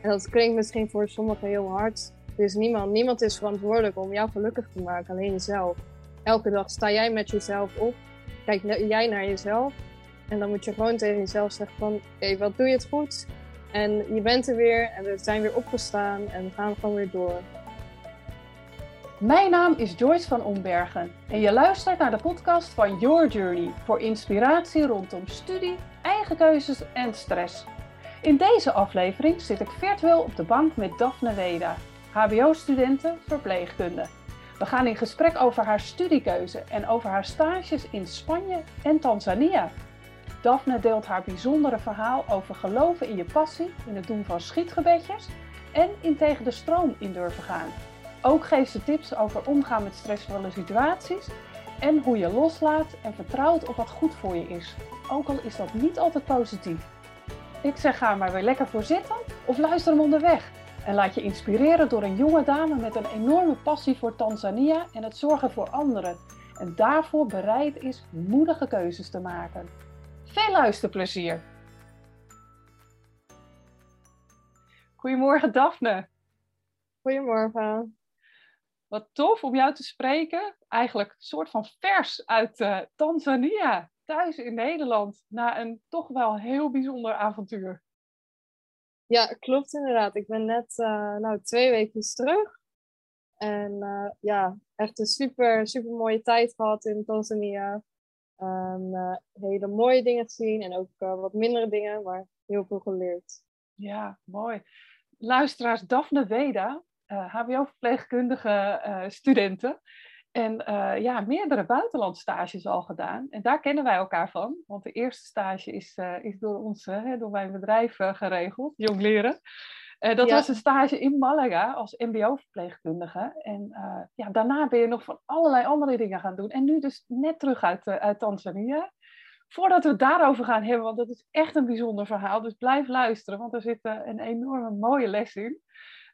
En dat klinkt misschien voor sommigen heel hard. Er is niemand, niemand is verantwoordelijk om jou gelukkig te maken, alleen jezelf. Elke dag sta jij met jezelf op, kijk jij naar jezelf. En dan moet je gewoon tegen jezelf zeggen van, oké, wat doe je het goed? En je bent er weer en we zijn weer opgestaan en we gaan gewoon weer door. Mijn naam is Joyce van Ombergen en je luistert naar de podcast van Your Journey voor inspiratie rondom studie, eigen keuzes en stress. In deze aflevering zit ik virtueel op de bank met Daphne Weda, HBO-studenten verpleegkunde. We gaan in gesprek over haar studiekeuze en over haar stages in Spanje en Tanzania. Daphne deelt haar bijzondere verhaal over geloven in je passie, in het doen van schietgebedjes en in tegen de stroom in durven gaan. Ook geeft ze tips over omgaan met stressvolle situaties en hoe je loslaat en vertrouwt op wat goed voor je is. Ook al is dat niet altijd positief. Ik zeg ga maar weer lekker voor zitten of luister hem onderweg. En laat je inspireren door een jonge dame met een enorme passie voor Tanzania en het zorgen voor anderen. En daarvoor bereid is moedige keuzes te maken. Veel luisterplezier! Goedemorgen Daphne. Goedemorgen. Wat tof om jou te spreken. Eigenlijk een soort van vers uit uh, Tanzania, thuis in Nederland, na een toch wel heel bijzonder avontuur. Ja, klopt inderdaad. Ik ben net uh, nou, twee weken terug. En uh, ja, echt een super, super mooie tijd gehad in Tanzania. Um, uh, hele mooie dingen gezien en ook wat mindere dingen, maar heel veel geleerd. Ja, mooi. Luisteraars, Daphne Weda, HBO-verpleegkundige studenten. En uh, ja, meerdere buitenlandstages al gedaan. En daar kennen wij elkaar van. Want de eerste stage is, uh, is door ons, door mijn bedrijf geregeld, Jong Leren. dat ja. was een stage in Malaga als mbo-verpleegkundige. En ja, daarna ben je nog van allerlei andere dingen gaan doen. En nu dus net terug uit, uit Tanzania. Voordat we het daarover gaan hebben, want dat is echt een bijzonder verhaal. Dus blijf luisteren, want er zit een enorme mooie les in.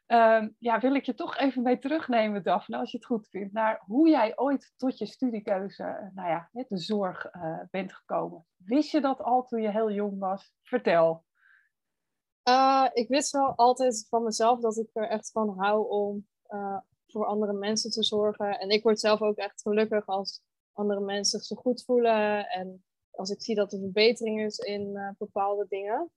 Um, ja, wil ik je toch even mee terugnemen, Daphne, als je het goed vindt, naar hoe jij ooit tot je studiekeuze, uh, nou ja, de zorg uh, bent gekomen. Wist je dat al toen je heel jong was? Vertel. Uh, ik wist wel altijd van mezelf dat ik er echt van hou om voor andere mensen te zorgen. En ik word zelf ook echt gelukkig als andere mensen zich zo goed voelen en als ik zie dat er verbetering is in bepaalde dingen.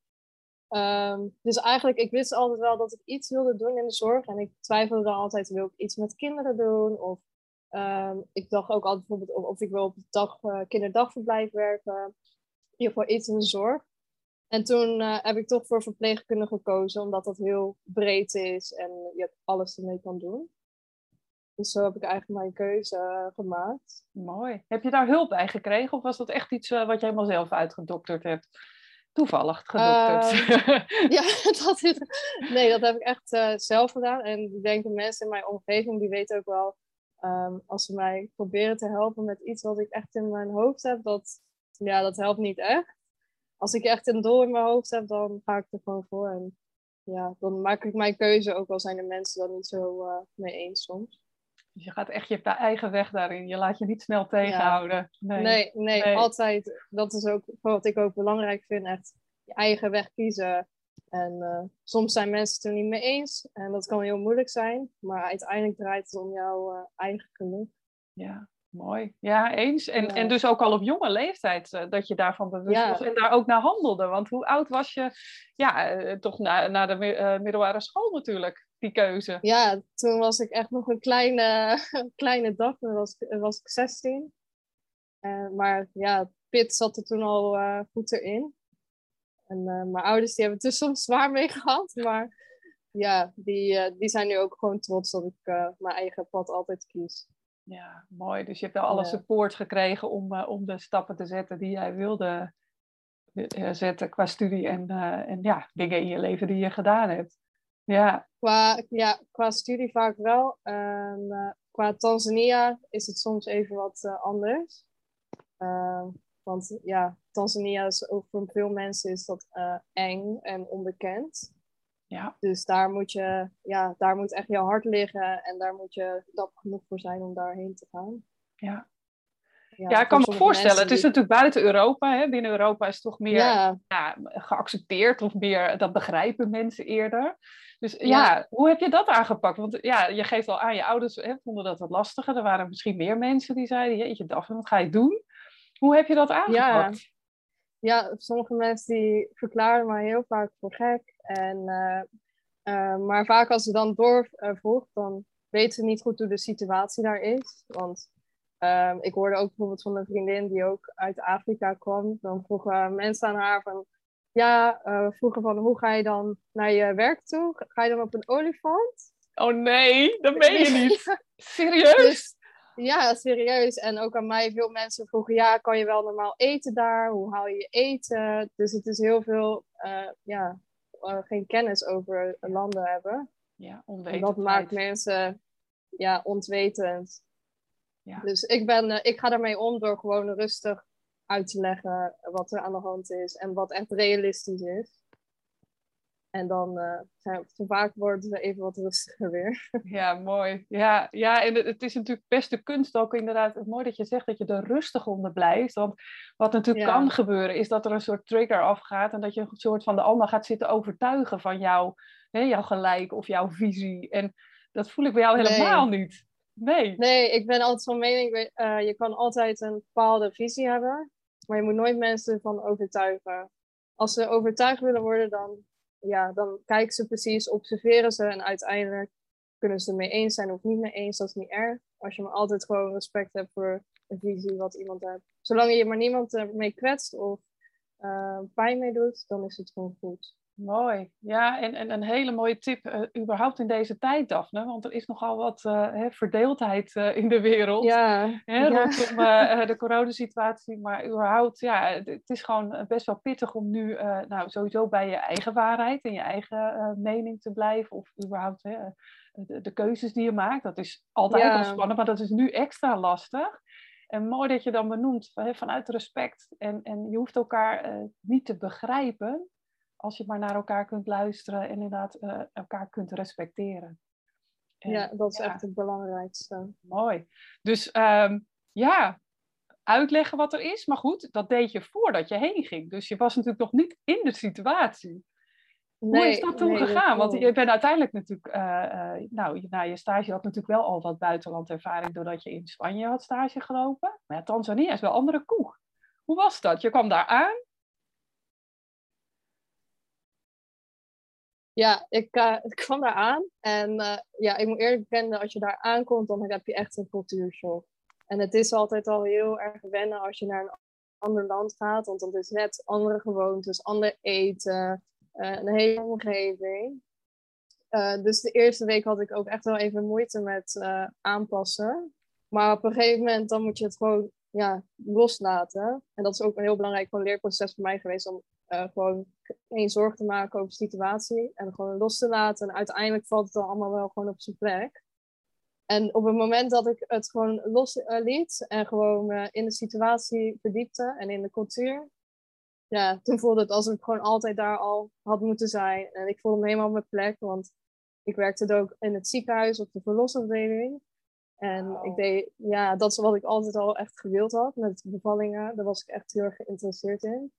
Um, dus eigenlijk, ik wist altijd wel dat ik iets wilde doen in de zorg. En ik twijfelde altijd, wil ik iets met kinderen doen? Of um, ik dacht ook altijd bijvoorbeeld of, ik wil op het dag, uh, kinderdagverblijf werken. In ieder geval iets in de zorg. En toen uh, heb ik toch voor verpleegkundige gekozen, omdat dat heel breed is en je alles ermee kan doen. Dus zo heb ik eigenlijk mijn keuze uh, gemaakt. Mooi. Heb je daar hulp bij gekregen of was dat echt iets wat je helemaal zelf uitgedokterd hebt? Toevallig gedokterd? Uh, ja, dat is, nee, dat heb ik echt uh, zelf gedaan. En ik denk de mensen in mijn omgeving, die weten ook wel, um, als ze mij proberen te helpen met iets wat ik echt in mijn hoofd heb, dat, ja, dat helpt niet echt. Als ik echt een doel in mijn hoofd heb, dan ga ik er gewoon voor. En ja, dan maak ik mijn keuze, ook al zijn de mensen daar niet zo uh, mee eens soms. Dus je gaat echt je eigen weg daarin. Je laat je niet snel tegenhouden. Nee. Nee, nee, nee, altijd. Dat is ook wat ik ook belangrijk vind. Echt je eigen weg kiezen. En uh, soms zijn mensen het er niet mee eens. En dat kan heel moeilijk zijn. Maar uiteindelijk draait het om jouw uh, eigen geluk. Ja, mooi. Ja, eens. En, ja. en dus ook al op jonge leeftijd uh, dat je daarvan bewust ja. was en daar ook naar handelde. Want hoe oud was je? Ja, toch na, na de middelbare school natuurlijk die keuze? Ja, toen was ik echt nog een kleine, kleine dag. Toen was, was ik 16. Uh, maar ja, Pit zat er toen al uh, goed erin. En uh, mijn ouders die hebben het er soms zwaar mee gehad. Maar ja, die, die zijn nu ook gewoon trots dat ik mijn eigen pad altijd kies. Ja, mooi. Dus je hebt wel alle support gekregen om, om de stappen te zetten die jij wilde zetten qua studie en, en ja, dingen in je leven die je gedaan hebt. Ja. Qua, ja, qua studie vaak wel. Um, uh, qua Tanzania is het soms even wat uh, anders. Uh, want ja, Tanzania is ook voor veel mensen is dat uh, eng en onbekend. Ja. Dus daar moet, je, ja, daar moet echt je hart liggen en daar moet je dapper genoeg voor zijn om daarheen te gaan. Ja. Ja, ik kan me voorstellen. Het is natuurlijk buiten Europa. Hè? Binnen Europa is het toch meer ja. geaccepteerd of meer, dat begrijpen mensen eerder. Dus ja. hoe heb je dat aangepakt? Want ja, je geeft al aan, je ouders hè, vonden dat wat lastiger. Er waren misschien meer mensen die zeiden, jeetje Daphne, wat ga je doen? Hoe heb je dat aangepakt? Ja, sommige mensen die verklaren mij heel vaak voor gek. En, uh, uh, maar vaak als ze dan doorvroeg, dan weten ze niet goed hoe de situatie daar is. Want uh, ik hoorde ook bijvoorbeeld van een vriendin die ook uit Afrika kwam. Dan vroegen mensen aan haar van, ja, uh, vroegen van hoe ga je dan naar je werk toe? Ga je dan op een olifant? Oh nee, dat meen je niet. Serieus? Dus, ja, serieus. En ook aan mij veel mensen vroegen, ja, kan je wel normaal eten daar? Hoe haal je je eten? Dus het is heel veel, uh, ja, uh, geen kennis over landen hebben. Ja, onwetend. dat maakt mensen ja, ontwetend. Ja. Dus ik, ben, uh, ik ga daarmee om door gewoon rustig uit te leggen wat er aan de hand is en wat echt realistisch is. En dan uh, zijn we, vaak worden ze even wat rustiger weer. Ja, mooi. Ja, ja en het is natuurlijk best de kunst ook inderdaad. Het mooi dat je zegt dat je er rustig onder blijft. Want wat natuurlijk kan gebeuren is dat er een soort trigger afgaat. En dat je een soort van de ander gaat zitten overtuigen van jou, hè, jouw gelijk of jouw visie. En dat voel ik bij jou helemaal niet. Nee. Nee, ik ben altijd van mening, uh, je kan altijd een bepaalde visie hebben. Maar je moet nooit mensen ervan overtuigen. Als ze overtuigd willen worden, dan, ja, dan kijken ze precies, observeren ze en uiteindelijk kunnen ze mee eens zijn of niet mee eens. Dat is niet erg. Als je maar altijd gewoon respect hebt voor een visie wat iemand heeft. Zolang je maar niemand ermee kwetst of uh, pijn mee doet, dan is het gewoon goed. Mooi. Ja, en, en een hele mooie tip uh, überhaupt in deze tijd, Daphne. Want er is nogal wat uh, hè, verdeeldheid uh, in de wereld. Ja. Hè, rondom de coronasituatie. Maar überhaupt, ja, het is gewoon best wel pittig om nu nou, sowieso bij je eigen waarheid en je eigen mening te blijven. Of überhaupt hè, de, de, keuzes die je maakt. Dat is altijd ja. al spannend, maar dat is nu extra lastig. En mooi dat je dan benoemt vanuit respect. En, en je hoeft elkaar niet te begrijpen als je maar naar elkaar kunt luisteren en inderdaad uh, elkaar kunt respecteren. En, ja, dat is echt het belangrijkste. Mooi. Dus um, ja, uitleggen wat er is. Maar goed, dat deed je voordat je heen ging. Dus je was natuurlijk nog niet in de situatie. Nee, Hoe is dat toen gegaan? Want je bent uiteindelijk natuurlijk, uh, uh, nou, na je stage had natuurlijk wel al wat buitenlandervaring doordat je in Spanje had stage gelopen. Maar ja, Tanzania is wel andere koe. Hoe was dat? Je kwam daar aan Ja, ik, uh, ik kwam daar aan. En uh, ja, ik moet eerlijk bekennen, als je daar aankomt, dan heb je echt een cultuurshock. En het is altijd al heel erg wennen als je naar een ander land gaat. Want dan is net andere gewoontes, ander eten, uh, een hele omgeving. dus de eerste week had ik ook echt wel even moeite met aanpassen. Maar op een gegeven moment dan moet je het gewoon ja, loslaten. En dat is ook een heel belangrijk leerproces voor mij geweest om uh, gewoon geen zorg te maken over de situatie en gewoon los te laten. En uiteindelijk valt het dan allemaal wel gewoon op zijn plek. En op het moment dat ik het gewoon los uh, liet en gewoon uh, in de situatie verdiepte en in de cultuur, ja, toen voelde het alsof ik gewoon altijd daar al had moeten zijn. En ik voelde me helemaal op mijn plek, want ik werkte ook in het ziekenhuis op de verlosafdeling. En ik deed, ja, dat is wat ik altijd al echt gewild had met bevallingen. Daar was ik echt heel erg geïnteresseerd in.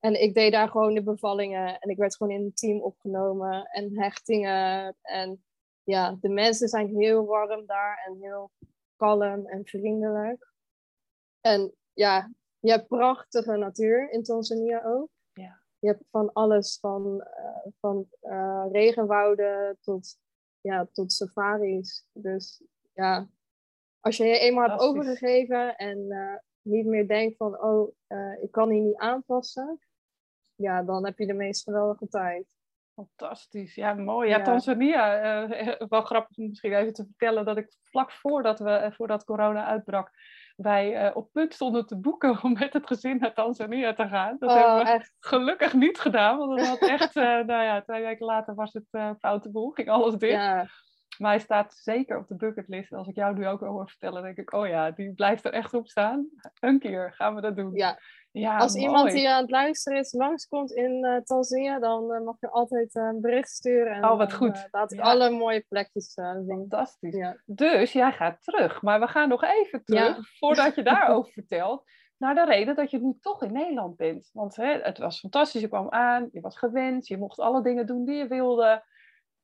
En ik deed daar gewoon de bevallingen en ik werd gewoon in een team opgenomen en hechtingen. En ja, de mensen zijn heel warm daar en heel kalm en vriendelijk. En ja, je hebt prachtige natuur in Tanzania ook. Ja. Je hebt van alles, van, uh, van uh, regenwouden tot, ja, tot safaris. Dus ja, als je je eenmaal hebt overgegeven en uh, niet meer denkt van, oh, ik kan hier niet aanpassen, ja, dan heb je de meest geweldige tijd. Fantastisch, ja mooi. Ja, Tanzania, uh, wel grappig om misschien even te vertellen dat ik vlak voordat, we, uh, voordat corona uitbrak, wij uh, op punt stonden te boeken om met het gezin naar Tanzania te gaan. Dat oh, hebben we echt? gelukkig niet gedaan, want het had echt, nou ja, twee weken later was het foute boel, ging alles dicht. Ja. Maar hij staat zeker op de bucketlist. Als ik jou nu ook hoor vertellen, denk ik, oh ja, die blijft er echt op staan. Een keer gaan we dat doen. Ja, Ja, Als mooi. iemand die aan het luisteren is, langskomt in eh Tanzania, dan eh, mag je altijd eh, een bericht sturen. En Oh, wat goed. laat ik Ja. alle mooie plekjes zien. Fantastisch. Ja. Dus jij gaat terug. Maar we gaan nog even terug, voordat je daarover vertelt, naar de reden dat je nu toch in Nederland bent. Want hè, het was fantastisch, je kwam aan, je was gewend, je mocht alle dingen doen die je wilde.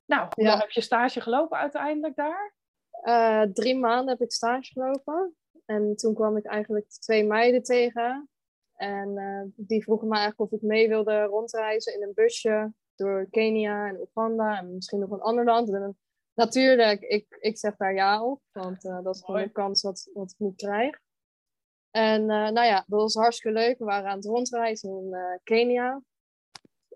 Nou, hoe Ja. lang heb je stage gelopen uiteindelijk daar? Eh, drie maanden heb ik stage gelopen. En toen kwam ik eigenlijk twee meiden tegen. En eh, die vroegen me eigenlijk of ik mee wilde rondreizen in een busje door Kenia en Oeganda en misschien nog een ander land. En natuurlijk, ik, ik zeg daar ja op, want eh, dat is gewoon de kans wat, wat ik nu krijg. En eh, nou ja, dat was hartstikke leuk. We waren aan het rondreizen in eh, Kenia.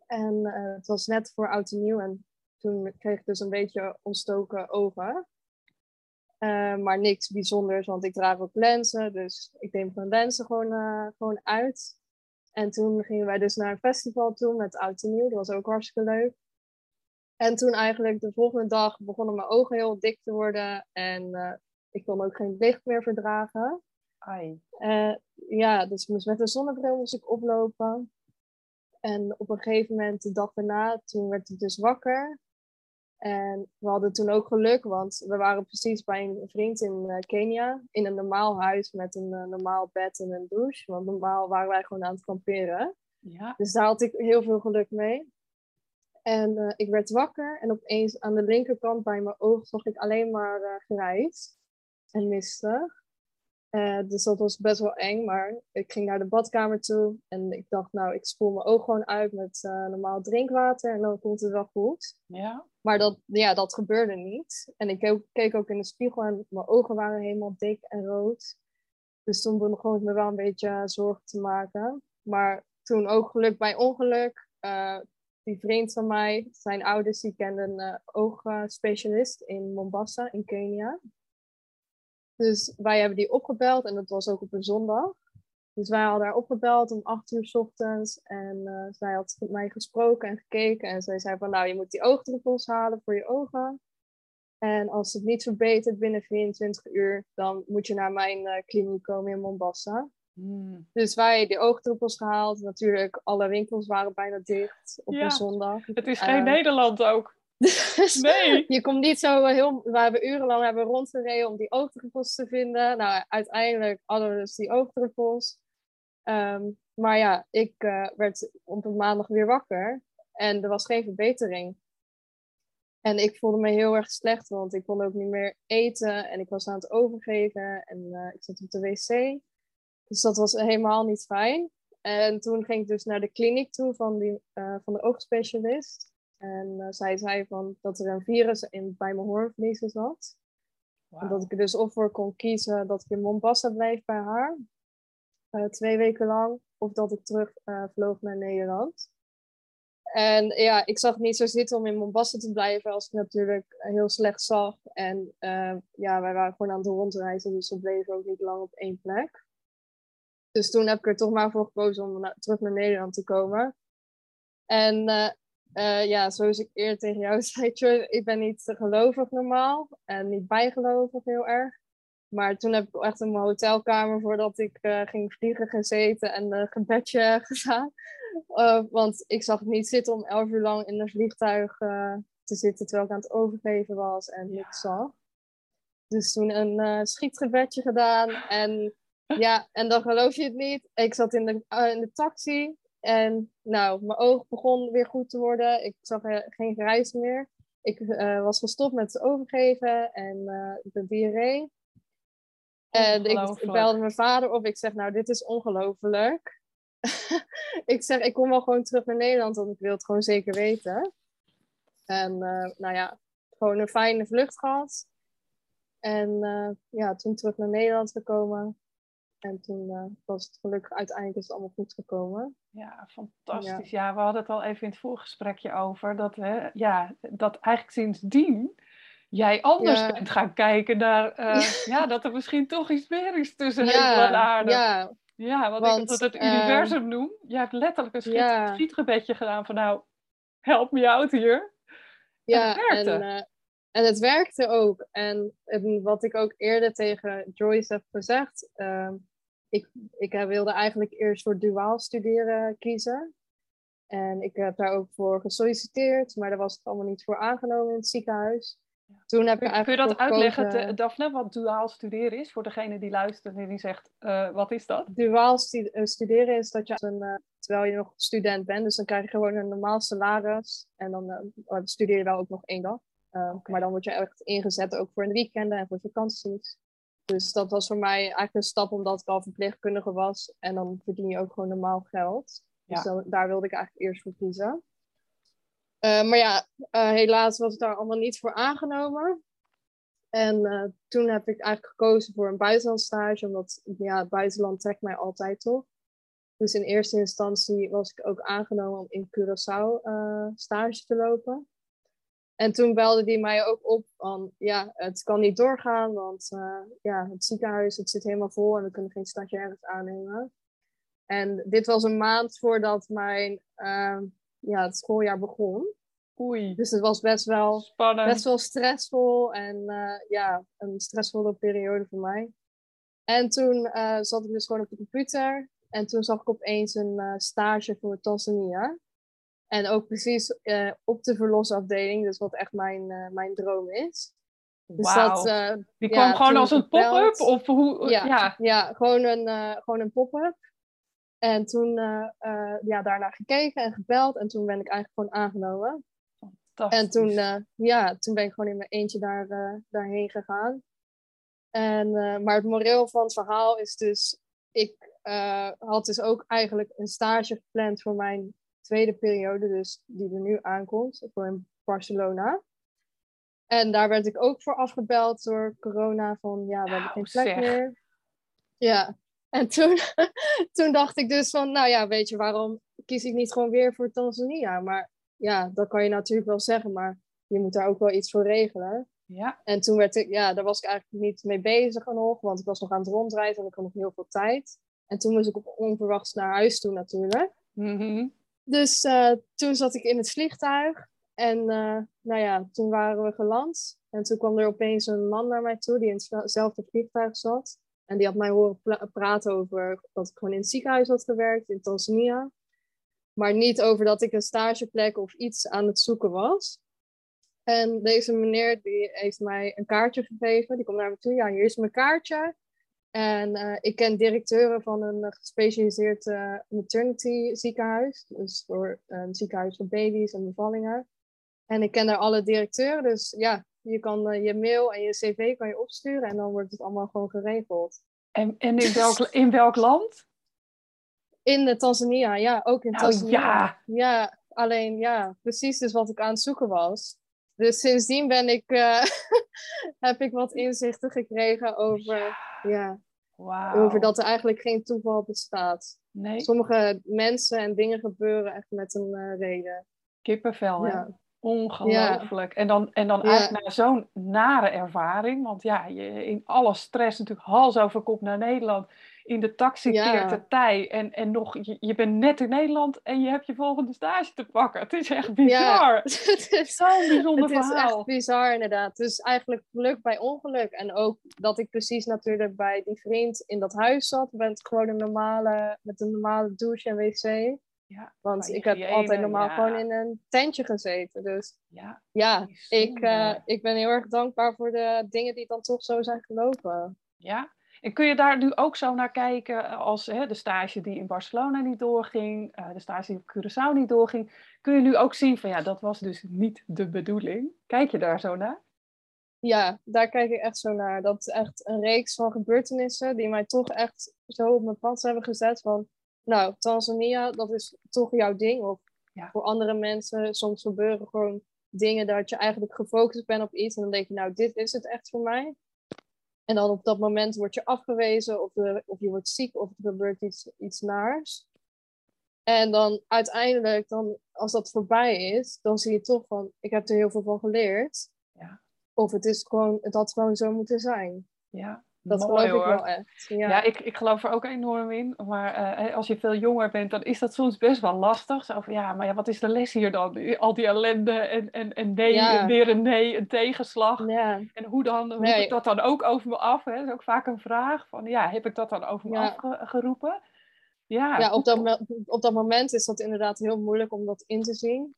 En eh, het was net voor oud en nieuw. En toen kreeg ik dus een beetje ontstoken ogen. Eh, maar niks bijzonders, want ik draag ook lenzen. Dus ik deed mijn lenzen gewoon, eh, gewoon uit. En toen gingen wij dus naar een festival toe met oud en nieuw. Dat was ook hartstikke leuk. En toen eigenlijk de volgende dag begonnen mijn ogen heel dik te worden. En eh, ik kon ook geen licht meer verdragen. Ai. Ja, dus moest met een zonnebril moest ik oplopen. En op een gegeven moment, de dag daarna, toen werd ik dus wakker. En we hadden toen ook geluk, want we waren precies bij een vriend in eh, Kenia. In een normaal huis met een eh, normaal bed en een douche. Want normaal waren wij gewoon aan het kamperen. Ja. Dus daar had ik heel veel geluk mee. En eh, ik werd wakker en opeens aan de linkerkant bij mijn oog zag ik alleen maar eh, grijs en mistig. Eh, dus dat was best wel eng, maar ik ging naar de badkamer toe en ik dacht, nou, ik spoel mijn oog gewoon uit met eh, normaal drinkwater en dan komt het wel goed. Ja. Maar dat, ja, dat gebeurde niet. En ik keek- keek ook in de spiegel en mijn ogen waren helemaal dik en rood. Dus toen begon ik me wel een beetje zorgen te maken. Maar toen ook geluk bij ongeluk. eh, die vriend van mij, zijn ouders, die kenden een eh, oogspecialist in Mombasa in Kenia. Dus wij hebben die opgebeld en dat was ook op een zondag. Dus wij hadden haar opgebeld om acht uur 's ochtends. En eh, zij had met mij gesproken en gekeken. En zij zei van, nou, je moet die oogdruppels halen voor je ogen. En als het niet verbetert binnen 24 uur, dan moet je naar mijn eh, kliniek komen in Mombasa. Hmm. Dus wij die oogdruppels gehaald. Natuurlijk, alle winkels waren bijna dicht op Ja. een zondag. Het is geen Eh, Nederland ook. Dus Nee. je komt niet zo heel... We hebben urenlang hebben rondgereden om die oogdruppels te vinden. Nou, uiteindelijk hadden we dus die oogdruppels. Ehm, maar ja, ik eh, werd op een maandag weer wakker. En er was geen verbetering. En ik voelde me heel erg slecht, want ik kon ook niet meer eten. En ik was aan het overgeven. En eh, ik zat op de wc. Dus dat was helemaal niet fijn. En toen ging ik dus naar de kliniek toe van, die, eh, van de oogspecialist. En eh, zij zei van dat er een virus in, bij mijn hoornvliezen zat. En dat ik er dus of voor kon kiezen dat ik in Mombasa bleef bij haar. eh, twee weken lang. Of dat ik terug eh, vloog naar Nederland. En ja, ik zag niet zo zitten om in Mombasa te blijven als ik natuurlijk heel slecht zag. En ja, wij waren gewoon aan het rondreizen, dus we bleven ook niet lang op één plek. Dus toen heb ik er toch maar voor gekozen om na- terug naar Nederland te komen. En eh, ja, zoals ik eerder tegen jou zei, ik ben niet gelovig normaal en niet bijgelovig heel erg. Maar toen heb ik echt in mijn hotelkamer voordat ik eh, ging vliegen gezeten en een gebedje gedaan. Eh, want ik zag het niet zitten om elf uur lang in een vliegtuig te zitten terwijl ik aan het overgeven was en niks zag. Dus toen een schietgebedje gedaan en ja, en dan geloof je het niet. Ik zat in de, in de taxi en nou, mijn oog begon weer goed te worden. Ik zag eh, geen grijs meer. Ik eh, was gestopt met het overgeven en eh, de diarree. En ik, belde mijn vader op. Ik zeg, nou, dit is ongelooflijk. ik zeg, ik kom wel gewoon terug naar Nederland, want ik wil het gewoon zeker weten. En nou ja, gewoon een fijne vlucht gehad. En ja, toen terug naar Nederland gekomen. En toen eh, was het gelukkig uiteindelijk is het allemaal goed gekomen. Ja, fantastisch. Ja. we hadden het al even in het voorgesprekje over dat, hè, ja, dat eigenlijk sindsdien jij anders Ja. bent gaan kijken naar, eh, ja. dat er misschien toch iets meer is tussen hemel en aarde. Ja, ja, wat want, ik altijd het ehm, universum noem. Je hebt letterlijk een schiet, Ja. schietgebedje gedaan van nou, help me out hier. ja. het werkte. En, eh, En het werkte ook. En, en wat ik ook eerder tegen Joyce heb gezegd, ehm, ik, ik wilde eigenlijk eerst voor duaal studeren kiezen. En ik heb daar ook voor gesolliciteerd, maar daar was het allemaal niet voor aangenomen in het ziekenhuis. Toen heb ik Kun je dat uitleggen, Daphne, wat duaal studeren is? Voor degene die luistert en die zegt, uh, wat is dat? Duaal eh, studeren is dat je, een, uh, terwijl je nog student bent, dus dan krijg je gewoon een normaal salaris. En dan uh, studeer je wel ook nog één dag. Okay. Maar dan word je echt ingezet ook voor een weekenden en voor vakanties. Dus dat was voor mij eigenlijk een stap omdat ik al verpleegkundige was. En dan verdien je ook gewoon normaal geld. Dus dan, daar wilde ik eigenlijk eerst voor kiezen. Uh, maar ja, uh, helaas was ik daar allemaal niet voor aangenomen. En uh, toen heb ik eigenlijk gekozen voor een buitenlandstage, omdat ja, het buitenland trekt mij altijd toch. Dus in eerste instantie was ik ook aangenomen om in Curaçao stage te lopen. En toen belde die mij ook op van, ja, het kan niet doorgaan, want ja, het ziekenhuis het zit helemaal vol en we kunnen geen stagiaires aannemen. En dit was een maand voordat mijn ehm, ja, het schooljaar begon. Oei. Dus het was best wel, Spannend. best wel stressvol en uh, ja, een stressvolle periode voor mij. En toen uh, zat ik dus gewoon op de computer en toen zag ik opeens een stage voor Tanzania. En ook precies op de verlosafdeling, dus wat echt mijn, mijn droom is. Dus dat, Die kwam gewoon als een pop-up? Of hoe? Ja, ja. ja gewoon een, gewoon een pop-up. En toen ja, daarna gekeken en gebeld. En toen ben ik eigenlijk gewoon aangenomen. En toen, ja, toen ben ik gewoon in mijn eentje daar, daarheen gegaan. En, maar het moreel van het verhaal is dus... Ik had dus ook eigenlijk een stage gepland voor mijn tweede periode. Dus die er nu aankomt. Voor in Barcelona. En daar werd ik ook voor afgebeld door corona. Van ja, we hebben geen plek zeg. meer. Ja, en toen, toen dacht ik dus van, nou ja, weet je, waarom kies ik niet gewoon weer voor Tanzania? Maar ja, dat kan je natuurlijk wel zeggen, maar je moet daar ook wel iets voor regelen. Ja. En toen werd ik, ja, daar was ik eigenlijk niet mee bezig nog, want ik was nog aan het rondrijden en ik had nog heel veel tijd. En toen moest ik op onverwachts naar huis toe natuurlijk. Mm Dus uh, toen zat ik in het vliegtuig en uh, nou ja, toen waren we geland. En toen kwam er opeens een man naar mij toe die in hetzelfde vliegtuig zat. En die had mij horen praten over dat ik gewoon in het ziekenhuis had gewerkt in Tanzania. Maar niet over dat ik een stageplek of iets aan het zoeken was. En deze meneer die heeft mij een kaartje gegeven. Die komt naar me toe. Ja, hier is mijn kaartje. En uh, ik ken directeuren van een gespecialiseerd uh, maternity ziekenhuis. Dus voor een ziekenhuis voor baby's en bevallingen. En ik ken daar alle directeuren. Dus ja, je kan uh, je mail en je cv kan je opsturen en dan wordt het allemaal gewoon geregeld. En, en in, welk, in welk land? In de Tanzania, ja, ook in oh, Tanzania. Ja. ja, alleen ja, precies dus wat ik aan het zoeken was. Dus sindsdien ben ik, uh, heb ik wat inzichten gekregen over, ja. Wow. over dat er eigenlijk geen toeval bestaat. Nee. Sommige mensen en dingen gebeuren echt met een uh, reden. Kippenvel, hè? Ja. Ongelooflijk. En dan, en dan eigenlijk na zo'n nare ervaring, want ja, je, in alle stress natuurlijk hals over kop naar Nederland, in de taxi keert de tij en, en nog, je, je bent net in Nederland en je hebt je volgende stage te pakken. Het is echt bizar. het is zo'n bijzonder verhaal. Het is echt bizar inderdaad. Dus eigenlijk geluk bij ongeluk. En ook dat ik precies natuurlijk bij die vriend in dat huis zat, met gewoon een normale, met een normale douche en wc. Ja, Want ik heb altijd normaal gewoon in een tentje gezeten. Dus ja, ja ik, uh, ik ben heel erg dankbaar voor de dingen die dan toch zo zijn gelopen. Ja, en kun je daar nu ook zo naar kijken als hè, de stage die in Barcelona niet doorging, uh, de stage die op Curaçao niet doorging. Kun je nu ook zien van ja, dat was dus niet de bedoeling. Kijk je daar zo naar? Ja, daar kijk ik echt zo naar. Dat is echt een reeks van gebeurtenissen die mij toch echt zo op mijn pad hebben gezet van nou, Tanzania, dat is toch jouw ding. Of ja. voor andere mensen, soms gebeuren gewoon dingen dat je eigenlijk gefocust bent op iets. En dan denk je, nou, dit is het echt voor mij. En dan op dat moment word je afgewezen, of, of je wordt ziek, of er gebeurt iets, iets naars. En dan uiteindelijk, dan, als dat voorbij is, dan zie je toch van, ik heb er heel veel van geleerd. Ja. Of het is gewoon, het had gewoon zo moeten zijn. Ja, Dat geloof ik wel echt. Ja, ja ik, ik geloof er ook enorm in. Maar uh, als je veel jonger bent, dan is dat soms best wel lastig. Zo van, ja, maar ja, wat is de les hier dan? Al die ellende en, en, en nee, en weer een nee, een tegenslag. Ja. En hoe dan, hoe nee. ik dat dan ook over me af? Hè? Dat is ook vaak een vraag. Van, ja, heb ik dat dan over me afgeroepen? Ja, ja op, dat, op dat moment is dat inderdaad heel moeilijk om dat in te zien.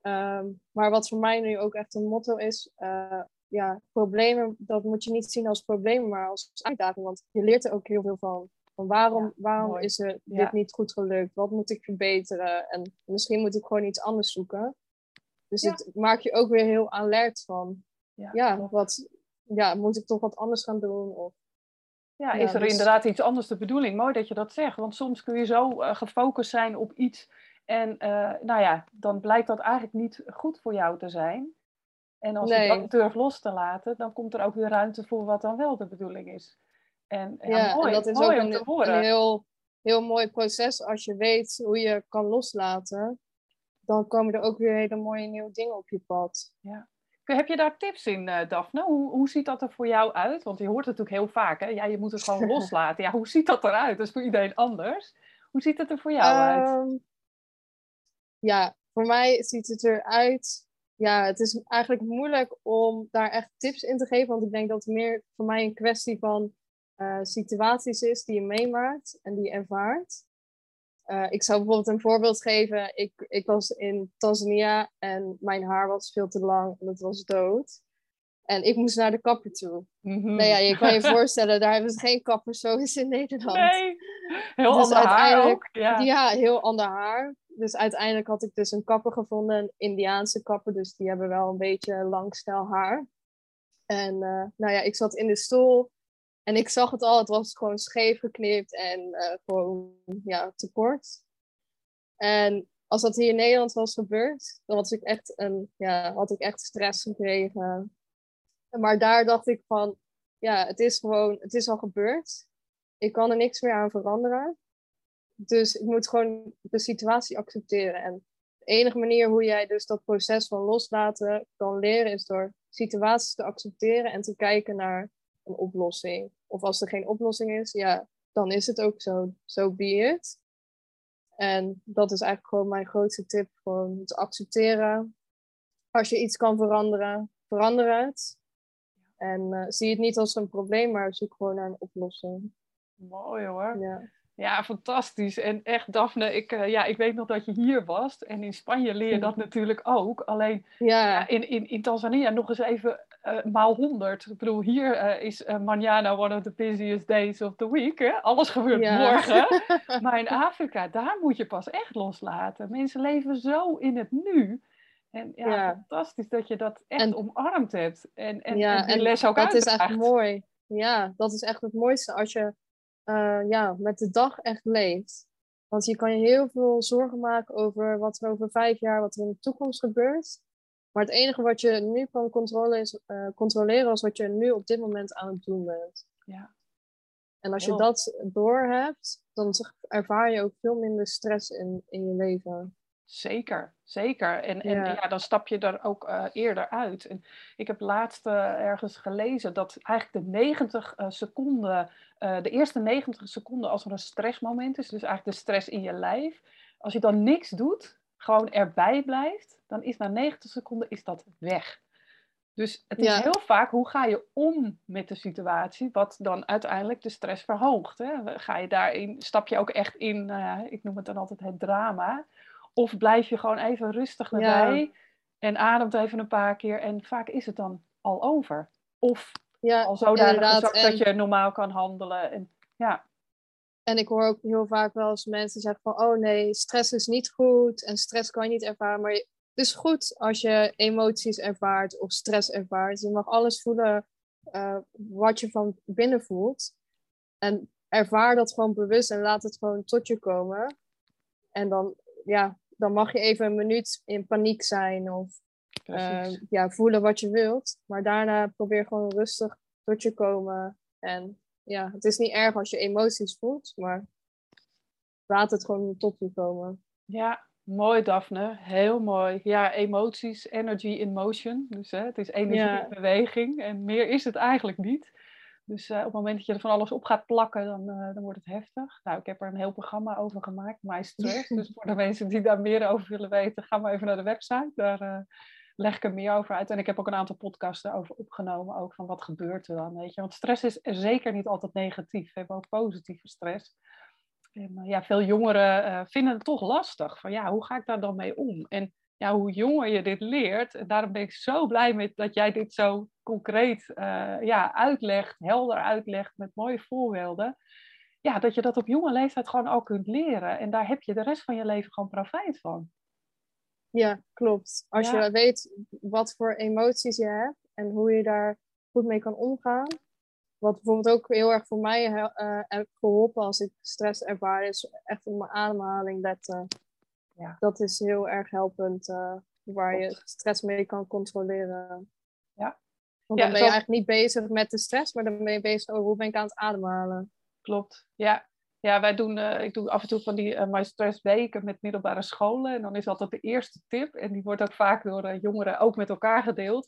Ehm, maar wat voor mij nu ook echt een motto is, uh, ja, problemen, dat moet je niet zien als problemen, maar als uitdaging. Want je leert er ook heel veel van. van waarom waarom is er dit niet goed gelukt? Wat moet ik verbeteren? En misschien moet ik gewoon iets anders zoeken. Dus het maakt je ook weer heel alert van, ja, wat, ja, moet ik toch wat anders gaan doen? Of, ja, is er dus inderdaad iets anders de bedoeling? Mooi dat je dat zegt, want soms kun je zo uh, gefocust zijn op iets en uh, nou ja, dan blijkt dat eigenlijk niet goed voor jou te zijn. En als je dat durft los te laten, dan komt er ook weer ruimte voor wat dan wel de bedoeling is. En, ja, mooi, en dat is ook een, een, heel, heel mooi proces als je weet hoe je kan loslaten. Dan komen er ook weer hele mooie nieuwe dingen op je pad. Ja. Heb je daar tips in, uh, Daphne? Hoe, hoe ziet dat er voor jou uit? Want je hoort het natuurlijk heel vaak, hè? Ja, je moet het gewoon loslaten. Ja, hoe ziet dat eruit? Dat is voor iedereen anders. Hoe ziet het er voor jou uit? Ehm, ja, voor mij ziet het eruit. Ja, het is eigenlijk moeilijk om daar echt tips in te geven. Want ik denk dat het meer voor mij een kwestie van uh, situaties is die je meemaakt en die je ervaart. Uh, ik zou bijvoorbeeld een voorbeeld geven. Ik, ik was in Tanzania en mijn haar was veel te lang en het was dood. En ik moest naar de kapper toe. Mm -hmm. Nou ja, je kan je voorstellen, daar hebben ze geen kappers zoals in Nederland. Nee, heel dus ander haar ook. Ja. ja, heel ander haar. Dus uiteindelijk had ik dus een kapper gevonden, een Indiaanse kapper. Dus die hebben wel een beetje lang haar. En uh, nou ja, ik zat in de stoel en ik zag het al. Het was gewoon scheef geknipt en uh, gewoon ja, te kort. En als dat hier in Nederland was gebeurd, dan was ik echt een, ja, had ik echt stress gekregen. Maar daar dacht ik van, ja, het is gewoon, het is al gebeurd. Ik kan er niks meer aan veranderen. Dus ik moet gewoon de situatie accepteren. En de enige manier hoe jij dus dat proces van loslaten kan leren, is door situaties te accepteren en te kijken naar een oplossing. Of als er geen oplossing is, ja, dan is het ook zo. So be it. En dat is eigenlijk gewoon mijn grootste tip. Gewoon te accepteren. Als je iets kan veranderen, verander het. En uh, zie het niet als een probleem, maar zoek gewoon naar een oplossing. Mooi hoor. Ja. Ja, fantastisch. En echt, Daphne, ik, uh, ja, ik weet nog dat je hier was. En in Spanje leer je dat natuurlijk ook. Alleen ja. in, in, in Tanzania nog eens even uh, maal honderd. Ik bedoel, hier uh, is manana one of the busiest days of the week. Hè? Alles gebeurt morgen. maar in Afrika, daar moet je pas echt loslaten. Mensen leven zo in het nu. En ja, fantastisch dat je dat echt en, omarmd hebt. En, en, en die les ook dat is echt mooi. Ja, dat is echt het mooiste als je uh, ja, met de dag echt leeft. Want je kan je heel veel zorgen maken over wat er over vijf jaar, wat er in de toekomst gebeurt. Maar het enige wat je nu kan controleren is, uh, controleren is wat je nu op dit moment aan het doen bent. Ja. En als je dat doorhebt, dan ervaar je ook veel minder stress in, in je leven. Zeker, zeker. En, en ja. dan stap je er ook uh, eerder uit. En ik heb laatst uh, ergens gelezen dat eigenlijk de 90 uh, seconden, de eerste 90 seconden als er een stressmoment is, dus eigenlijk de stress in je lijf, als je dan niks doet, gewoon erbij blijft, dan is na 90 seconden is dat weg. Dus het is ja. heel vaak hoe ga je om met de situatie, wat dan uiteindelijk de stress verhoogt. Hè? Ga je daarin, stap je ook echt in, ik noem het dan altijd het drama. Of blijf je gewoon even rustig erbij en ademt even een paar keer en vaak is het dan al over. Of ja, al zodanig ja, gezakt dat je normaal kan handelen. En, ja. en ik hoor ook heel vaak wel eens mensen zeggen van... oh nee, stress is niet goed en stress kan je niet ervaren. Maar het is goed als je emoties ervaart of stress ervaart. Je mag alles voelen uh, wat je van binnen voelt. En ervaar dat gewoon bewust en laat het gewoon tot je komen. En dan, ja, dan mag je even een minuut in paniek zijn of uh, ja, voelen wat je wilt. Maar daarna probeer gewoon rustig tot je komen. En ja, het is niet erg als je emoties voelt, maar laat het gewoon tot je komen. Ja, mooi Daphne. Heel mooi. Ja, emoties, energy in motion. Dus hè, het is energie in beweging en meer is het eigenlijk niet. Dus op het moment dat je er van alles op gaat plakken, dan, dan wordt het heftig. Nou, ik heb er een heel programma over gemaakt, My Stress. dus voor de mensen die daar meer over willen weten, ga maar even naar de website. Daar leg ik er meer over uit. En ik heb ook een aantal podcasts erover opgenomen, ook van wat gebeurt er dan, weet je. Want stress is zeker niet altijd negatief. We hebben ook positieve stress. En ja, veel jongeren vinden het toch lastig. Van ja, hoe ga ik daar dan mee om? En ja, hoe jonger je dit leert, en daarom ben ik zo blij met dat jij dit zo concreet uh, ja, uitlegt, helder uitlegt met mooie voorbeelden. Ja, dat je dat op jonge leeftijd gewoon al kunt leren. En daar heb je de rest van je leven gewoon profijt van. Ja, klopt. Als je weet wat voor emoties je hebt en hoe je daar goed mee kan omgaan. Wat bijvoorbeeld ook heel erg voor mij uh, heeft geholpen als ik stress ervaar, is echt op mijn ademhaling letten ja. dat is heel erg helpend uh, waar je stress mee kan controleren. Ja. Want dan ben je eigenlijk niet bezig met de stress, maar dan ben je bezig over hoe ben ik aan het ademhalen. Klopt, ja. Ja, wij doen, uh, ik doe af en toe van die uh, My Stress weken met middelbare scholen. En dan is altijd de eerste tip, en die wordt ook vaak door jongeren ook met elkaar gedeeld.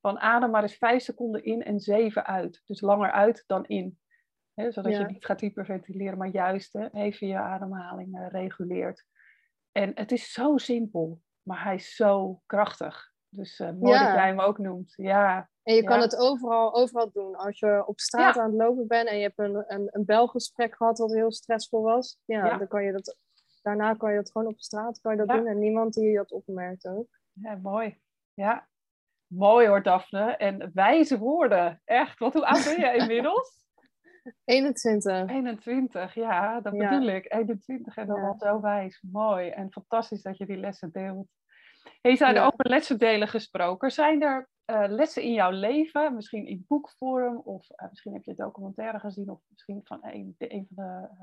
Van adem maar eens vijf seconden in en zeven uit. Dus langer uit dan in. zodat je niet gaat hyperventileren, maar juist even je ademhaling reguleert. En het is zo simpel, maar hij is zo krachtig. Dus uh, mooi dat jij hem ook noemt. Ja. En je kan het overal, overal doen. Als je op straat aan het lopen bent en je hebt een, een, een belgesprek gehad wat heel stressvol was. Ja, dan kan je dat, daarna kan je dat gewoon op straat kan je dat doen en niemand die dat opmerkt ook. Ja, mooi. Ja, mooi hoor Daphne. En wijze woorden. Echt, wat hoe oud ben je inmiddels? 21. 21, ja, dat bedoel ik. 21 en dan ja. al zo wijs. Mooi en fantastisch dat je die lessen deelt. Hey, zijn er ja. over lessen delen gesproken? Zijn er uh, lessen in jouw leven, misschien in boekvorm of uh, misschien heb je documentaire gezien of misschien van een, een van de uh,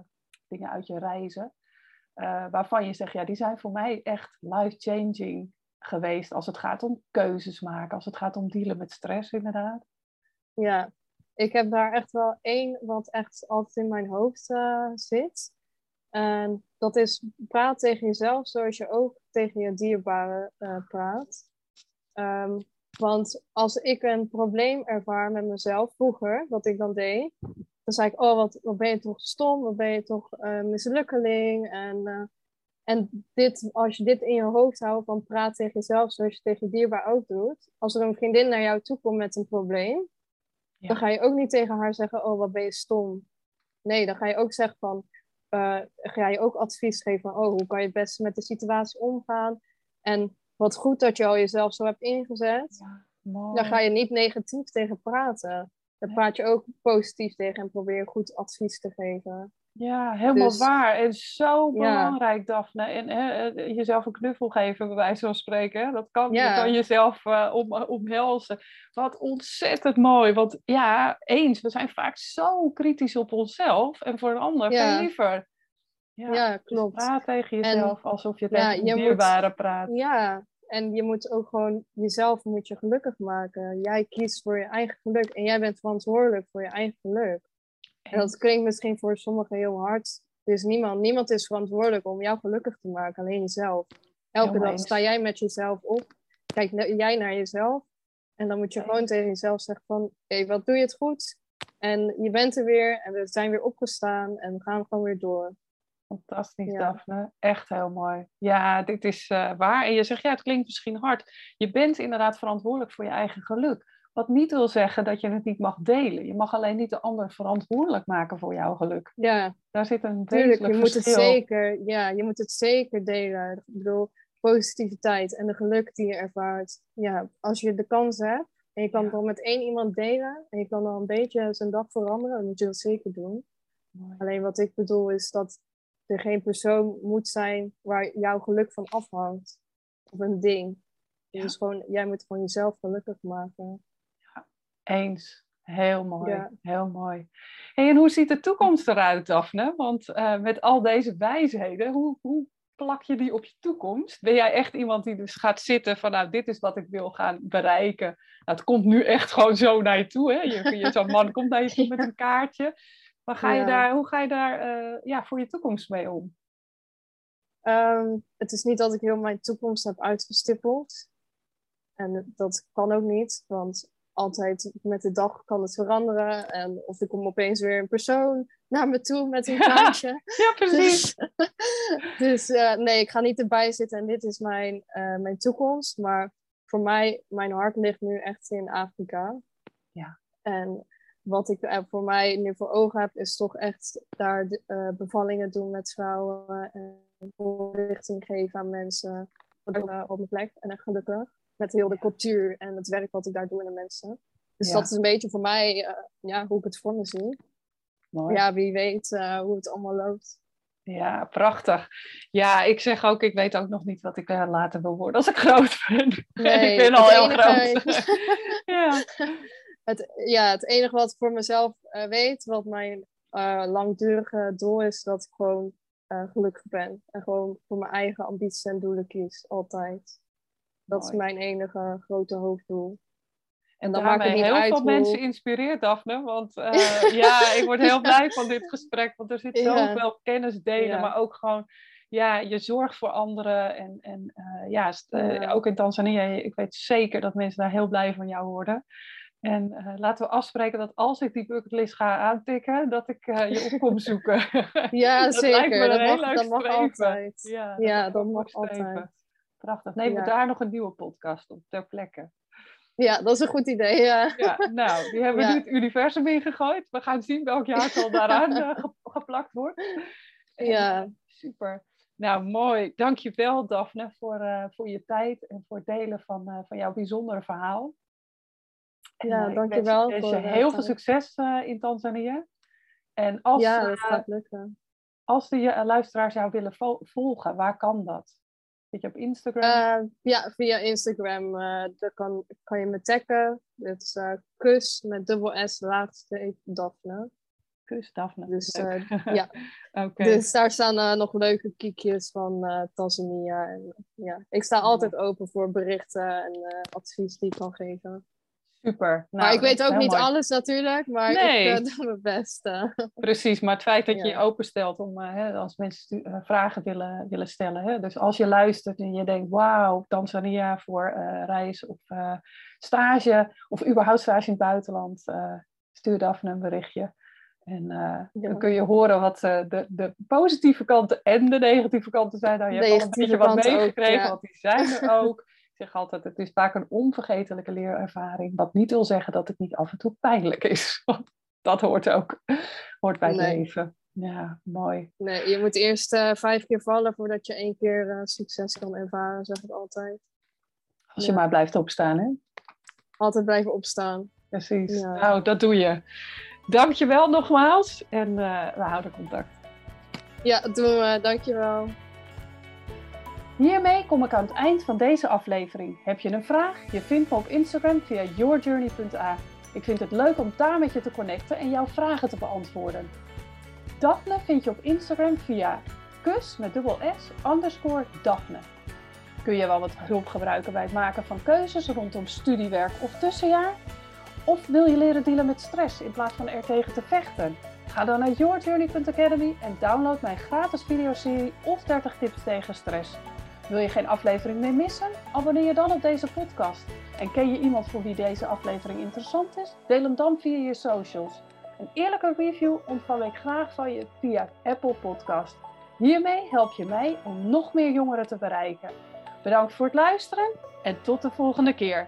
dingen uit je reizen, waarvan je zegt, ja, die zijn voor mij echt life-changing geweest als het gaat om keuzes maken, als het gaat om dealen met stress inderdaad? Ja, ik heb daar echt wel één wat echt altijd in mijn hoofd uh, zit. En dat is praat tegen jezelf zoals je ook tegen je dierbare uh, praat. Um, want als ik een probleem ervaar met mezelf vroeger, wat ik dan deed, dan zei ik, oh wat, wat ben je toch stom, wat ben je toch uh, mislukkeling. En, en dit, als je dit in je hoofd houdt, van praat tegen jezelf zoals je tegen je dierbaar ook doet. Als er een vriendin naar jou toe komt met een probleem, dan ga je ook niet tegen haar zeggen, oh wat ben je stom. Nee, dan ga je ook zeggen van, uh, ga je ook advies geven van, oh hoe kan je het beste met de situatie omgaan. En wat goed dat je al jezelf zo hebt ingezet. Ja, dan ga je niet negatief tegen praten. Dan praat je ook positief tegen en probeer goed advies te geven. Ja, helemaal dus waar. En zo belangrijk, Daphne. En hè, jezelf een knuffel geven, bij wijze van spreken. Dat kan, je kan jezelf uh, om, omhelzen. Wat ontzettend mooi. Want ja, eens, we zijn vaak zo kritisch op onszelf. En voor een ander veel liever. Ja, dus klopt. praat tegen jezelf alsof je tegen je dierbare praat. Ja, en je moet ook gewoon jezelf moet je gelukkig maken. Jij kiest voor je eigen geluk. En jij bent verantwoordelijk voor je eigen geluk. En dat klinkt misschien voor sommigen heel hard. Dus niemand, niemand is verantwoordelijk om jou gelukkig te maken, alleen jezelf. Elke dag sta jij met jezelf op. Kijk jij naar jezelf. En dan moet je gewoon tegen jezelf zeggen van... Hé, wat doe je het goed? En je bent er weer. En we zijn weer opgestaan. En we gaan gewoon weer door. Fantastisch, Daphne. Echt heel mooi. Ja, dit is uh, waar. En je zegt, ja, het klinkt misschien hard. Je bent inderdaad verantwoordelijk voor je eigen geluk. Wat niet wil zeggen dat je het niet mag delen. Je mag alleen niet de ander verantwoordelijk maken voor jouw geluk. Ja. Daar zit een Tuurlijk, je moet het zeker, ja, je moet het zeker delen. Ik bedoel, positiviteit en de geluk die je ervaart. Ja, als je de kans hebt en je kan het dan met één iemand delen en je kan dan een beetje zijn dag veranderen, dan moet je dat zeker doen. Mooi. Alleen wat ik bedoel is dat er geen persoon moet zijn waar jouw geluk van afhangt. Of een ding. Dus gewoon, jij moet gewoon jezelf gelukkig maken. Eens. Heel mooi, heel mooi. Hey, en hoe ziet de toekomst eruit, Daphne? Want uh, met al deze wijsheden, hoe, hoe plak je die op je toekomst? Ben jij echt iemand die dus gaat zitten van, nou, dit is wat ik wil gaan bereiken. Nou, het komt nu echt gewoon zo naar je toe, hè? Je, je zo'n man komt naar je toe met een kaartje. Maar ga je daar, hoe ga je daar uh, ja, voor je toekomst mee om? Um, het is niet dat ik heel mijn toekomst heb uitgestippeld. En dat kan ook niet, want altijd met de dag kan het veranderen. En of er komt opeens weer een persoon naar me toe met een kaartje. ja, precies. Dus, dus eh, nee, ik ga niet erbij zitten en dit is mijn, uh, mijn toekomst. Maar voor mij, mijn hart ligt nu echt in Afrika. Ja. En wat ik er voor mij nu voor ogen heb, is toch echt daar bevallingen doen met vrouwen. En voorlichting geven aan mensen op mijn plek. En echt gelukkig. Met heel de cultuur en het werk wat ik daar doe in de mensen. Dus Ja. dat is een beetje voor mij eh, ja, hoe ik het voor me zie. Mooi. Ja, wie weet eh, hoe het allemaal loopt. Ja, prachtig. Ja, ik zeg ook, ik weet ook nog niet wat ik eh, later wil worden als ik groot ben. Nee, ik ben al heel enige- groot. ja. Het, ja, het enige wat ik voor mezelf weet, wat mijn langdurige doel is, dat ik gewoon gelukkig ben. En gewoon voor mijn eigen ambities en doelen kies, altijd. Dat is mijn enige grote hoofddoel. En dan het niet heel uit veel hoe- mensen inspireert, Daphne. Want eh, ja, ik word heel blij van dit gesprek. Want er zit Ja. zoveel kennis delen, Ja. maar ook gewoon... Ja, je zorgt voor anderen. En, en eh, ja, eh, Ja. ook in Tanzania, ik weet zeker dat mensen daar heel blij van jou worden. En laten we afspreken dat als ik die bucketlist ga aantikken, dat ik je op kom zoeken. Ja, Dat lijkt me zeker. een Dat mag, dat mag altijd. Ja, Ja, dat mag streven. altijd. Prachtig. Neem we Ja. daar nog een nieuwe podcast op ter plekke. Ja, dat is een goed idee. Ja. Ja, nou, die hebben we nu het universum ingegooid. We gaan zien welk jaartal daaraan eh, ge- geplakt wordt. Ja. eh, super. Nou, mooi. Dankjewel, Daphne, voor, eh, voor je tijd en voor het delen van, van jouw bijzondere verhaal. En, Ja, eh, ik dankjewel wens je- wens heel veel succes in Tanzania. En als, ja, dat gaat lukken. als de luisteraars jou willen vo- volgen, waar kan dat? Zit je op Instagram? Eh, ja, via Instagram eh, daar kan, kan je me taggen. Het is eh, kus met dubbel S laatste Daphne. Kus, Daphne. Dus, ja. Dus daar staan nog leuke kiekjes van Tanzania. En, ja. Ik sta altijd open voor berichten en advies die ik kan geven. Super. maar Nou, ik weet ook niet mooi. alles natuurlijk, maar Nee. ik eh, doe mijn best. eh. Precies, maar het feit dat je je openstelt om eh, hè, als mensen vragen willen, willen stellen. Hè? Dus als je luistert en je denkt, wauw, Tanzania voor reis of stage of überhaupt stage in het buitenland, stuur Daphne een berichtje. En dan kun je horen wat de, de positieve kanten en de negatieve kanten zijn. Nou, je hebt al een beetje wat meegekregen, ja. want die zijn er ook. Zeg altijd, het is vaak een onvergetelijke leerervaring. Wat niet wil zeggen dat het niet af en toe pijnlijk is. Want dat hoort ook hoort bij het Nee. leven. Ja, mooi. Nee, je moet eerst eh, vijf keer vallen voordat je één keer eh, succes kan ervaren, zeg ik altijd. Als je Ja. maar blijft opstaan, hè? Altijd blijven opstaan. Precies. Ja. Nou, dat doe je. Dankjewel nogmaals en eh, we houden contact. Ja, doen we. Dankjewel. Hiermee kom ik aan het eind van deze aflevering. Heb je een vraag? Je vindt me op Instagram via yourjourney.a. Ik vind het leuk om daar met je te connecten en jouw vragen te beantwoorden. Daphne vind je op Instagram via kus met dubbel S underscore Daphne. Kun je wel wat hulp gebruiken bij het maken van keuzes rondom studiewerk of tussenjaar? Of wil je leren dealen met stress in plaats van er tegen te vechten? Ga dan naar yourjourney.academy en download mijn gratis videoserie of 30 tips tegen stress. Wil je geen aflevering meer missen? Abonneer je dan op deze podcast. En ken je iemand voor wie deze aflevering interessant is? Deel hem dan via je socials. Een eerlijke review ontvang ik graag van je via Apple Podcast. Hiermee help je mij om nog meer jongeren te bereiken. Bedankt voor het luisteren en tot de volgende keer.